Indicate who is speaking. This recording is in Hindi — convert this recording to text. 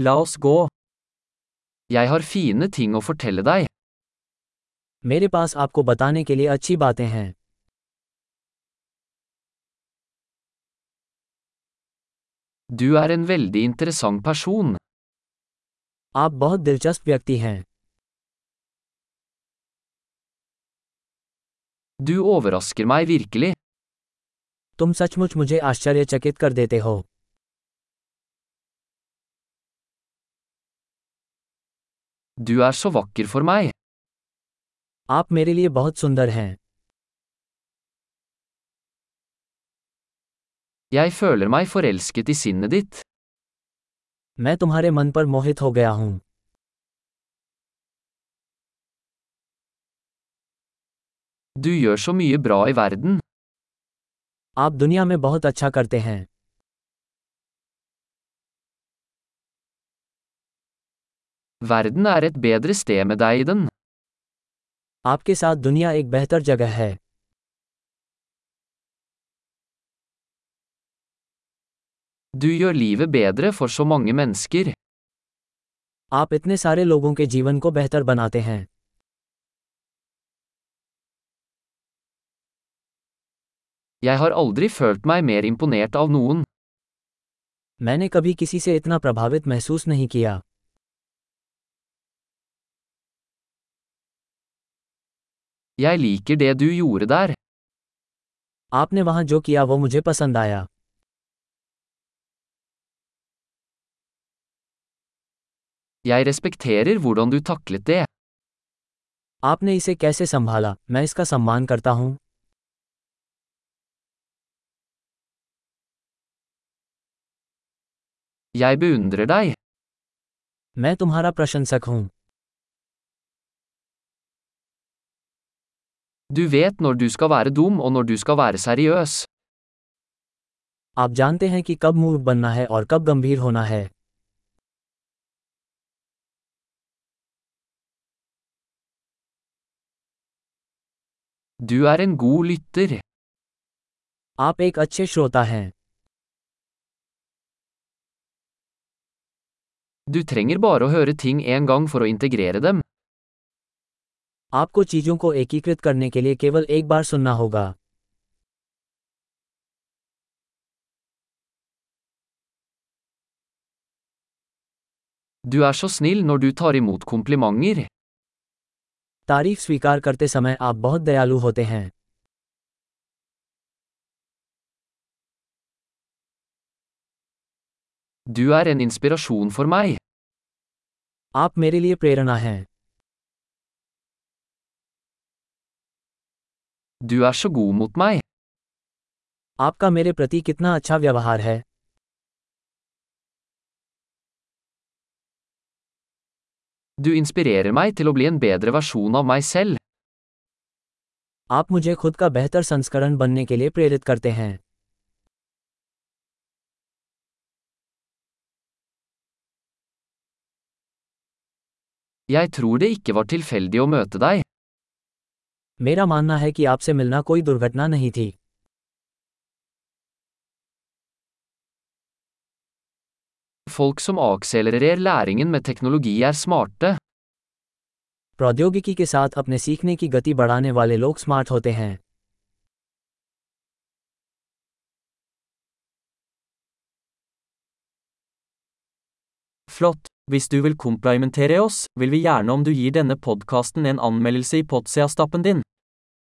Speaker 1: La oss gå.
Speaker 2: Jeg har fine ting å fortelle deg.
Speaker 3: मेरे पास आपको बताने के लिए अच्छी बातें हैं
Speaker 2: Du er en veldig interessant person.
Speaker 3: आप बहुत दिलचस्प व्यक्ति हैं
Speaker 2: Du overrasker meg virkelig.
Speaker 3: तुम सचमुच मुझे आश्चर्यचकित कर देते हो
Speaker 2: Du er så vakker for meg.
Speaker 3: आप मेरे लिए बहुत सुंदर हैं
Speaker 2: Jeg føler meg forelsket i sinnet ditt.
Speaker 3: मैं तुम्हारे मन पर मोहित हो गया हूँ
Speaker 2: Du gjør så mye bra i verden.
Speaker 3: आप दुनिया में बहुत अच्छा करते हैं
Speaker 2: वर्दन आर एट बेदर स्टे में दाइदन
Speaker 3: आपके साथ दुनिया एक बेहतर जगह है
Speaker 2: Du gjør livet bedre for så mange mennesker.
Speaker 3: आप इतने सारे लोगों के जीवन को बेहतर बनाते हैं
Speaker 2: Jeg har aldri følt meg mer imponert av noen.
Speaker 3: मैंने कभी किसी से इतना प्रभावित महसूस नहीं किया
Speaker 2: Jeg liker det du gjorde der.
Speaker 3: आपने वहाँ जो किया वो मुझे पसंद आया
Speaker 2: Jeg respekterer hvordan du taklet det.
Speaker 3: आपने इसे कैसे संभाला मैं इसका सम्मान करता हूँ
Speaker 2: Jeg beundrer deg.
Speaker 3: मैं तुम्हारा प्रशंसक हूँ
Speaker 2: Du vet når du skal være dum og når du skal være seriøs.
Speaker 3: आप जानते हैं कि कब मूर्ख बनना है और कब गंभीर होना है
Speaker 2: Du er en god lytter.
Speaker 3: आप एक अच्छे श्रोता हैं
Speaker 2: Du trenger bare å høre ting en gang for å integrere dem.
Speaker 3: आपको चीज़ों को एकीकृत करने के लिए केवल एक बार सुनना होगा
Speaker 2: Du er så snill når du tar imot komplimenter.
Speaker 3: तारीफ़ स्वीकार करते समय आप बहुत दयालु होते हैं
Speaker 2: Du er en inspirasjon for meg.
Speaker 3: आप मेरे लिए प्रेरणा हैं
Speaker 2: Du er så god mot meg.
Speaker 3: आपका मेरे प्रति कितना अच्छा व्यवहार है
Speaker 2: Du inspirerer meg til å bli en bedre versjon av meg selv.
Speaker 3: आप मुझे खुद का बेहतर संस्करण बनने के लिए प्रेरित करते हैं
Speaker 2: Jeg tror det ikke var tilfeldig å møte deg.
Speaker 3: मेरा मानना है कि आपसे मिलना कोई दुर्घटना नहीं थी
Speaker 2: Folk som akselererer læringen med teknologi er smarte.
Speaker 3: प्रौद्योगिकी के साथ अपने सीखने की गति बढ़ाने वाले लोग स्मार्ट होते हैं
Speaker 1: Flott. Hvis du vil komplimentere oss, vil vi gjerne om du gir denne podkasten en anmeldelse i Potsia-stappen din.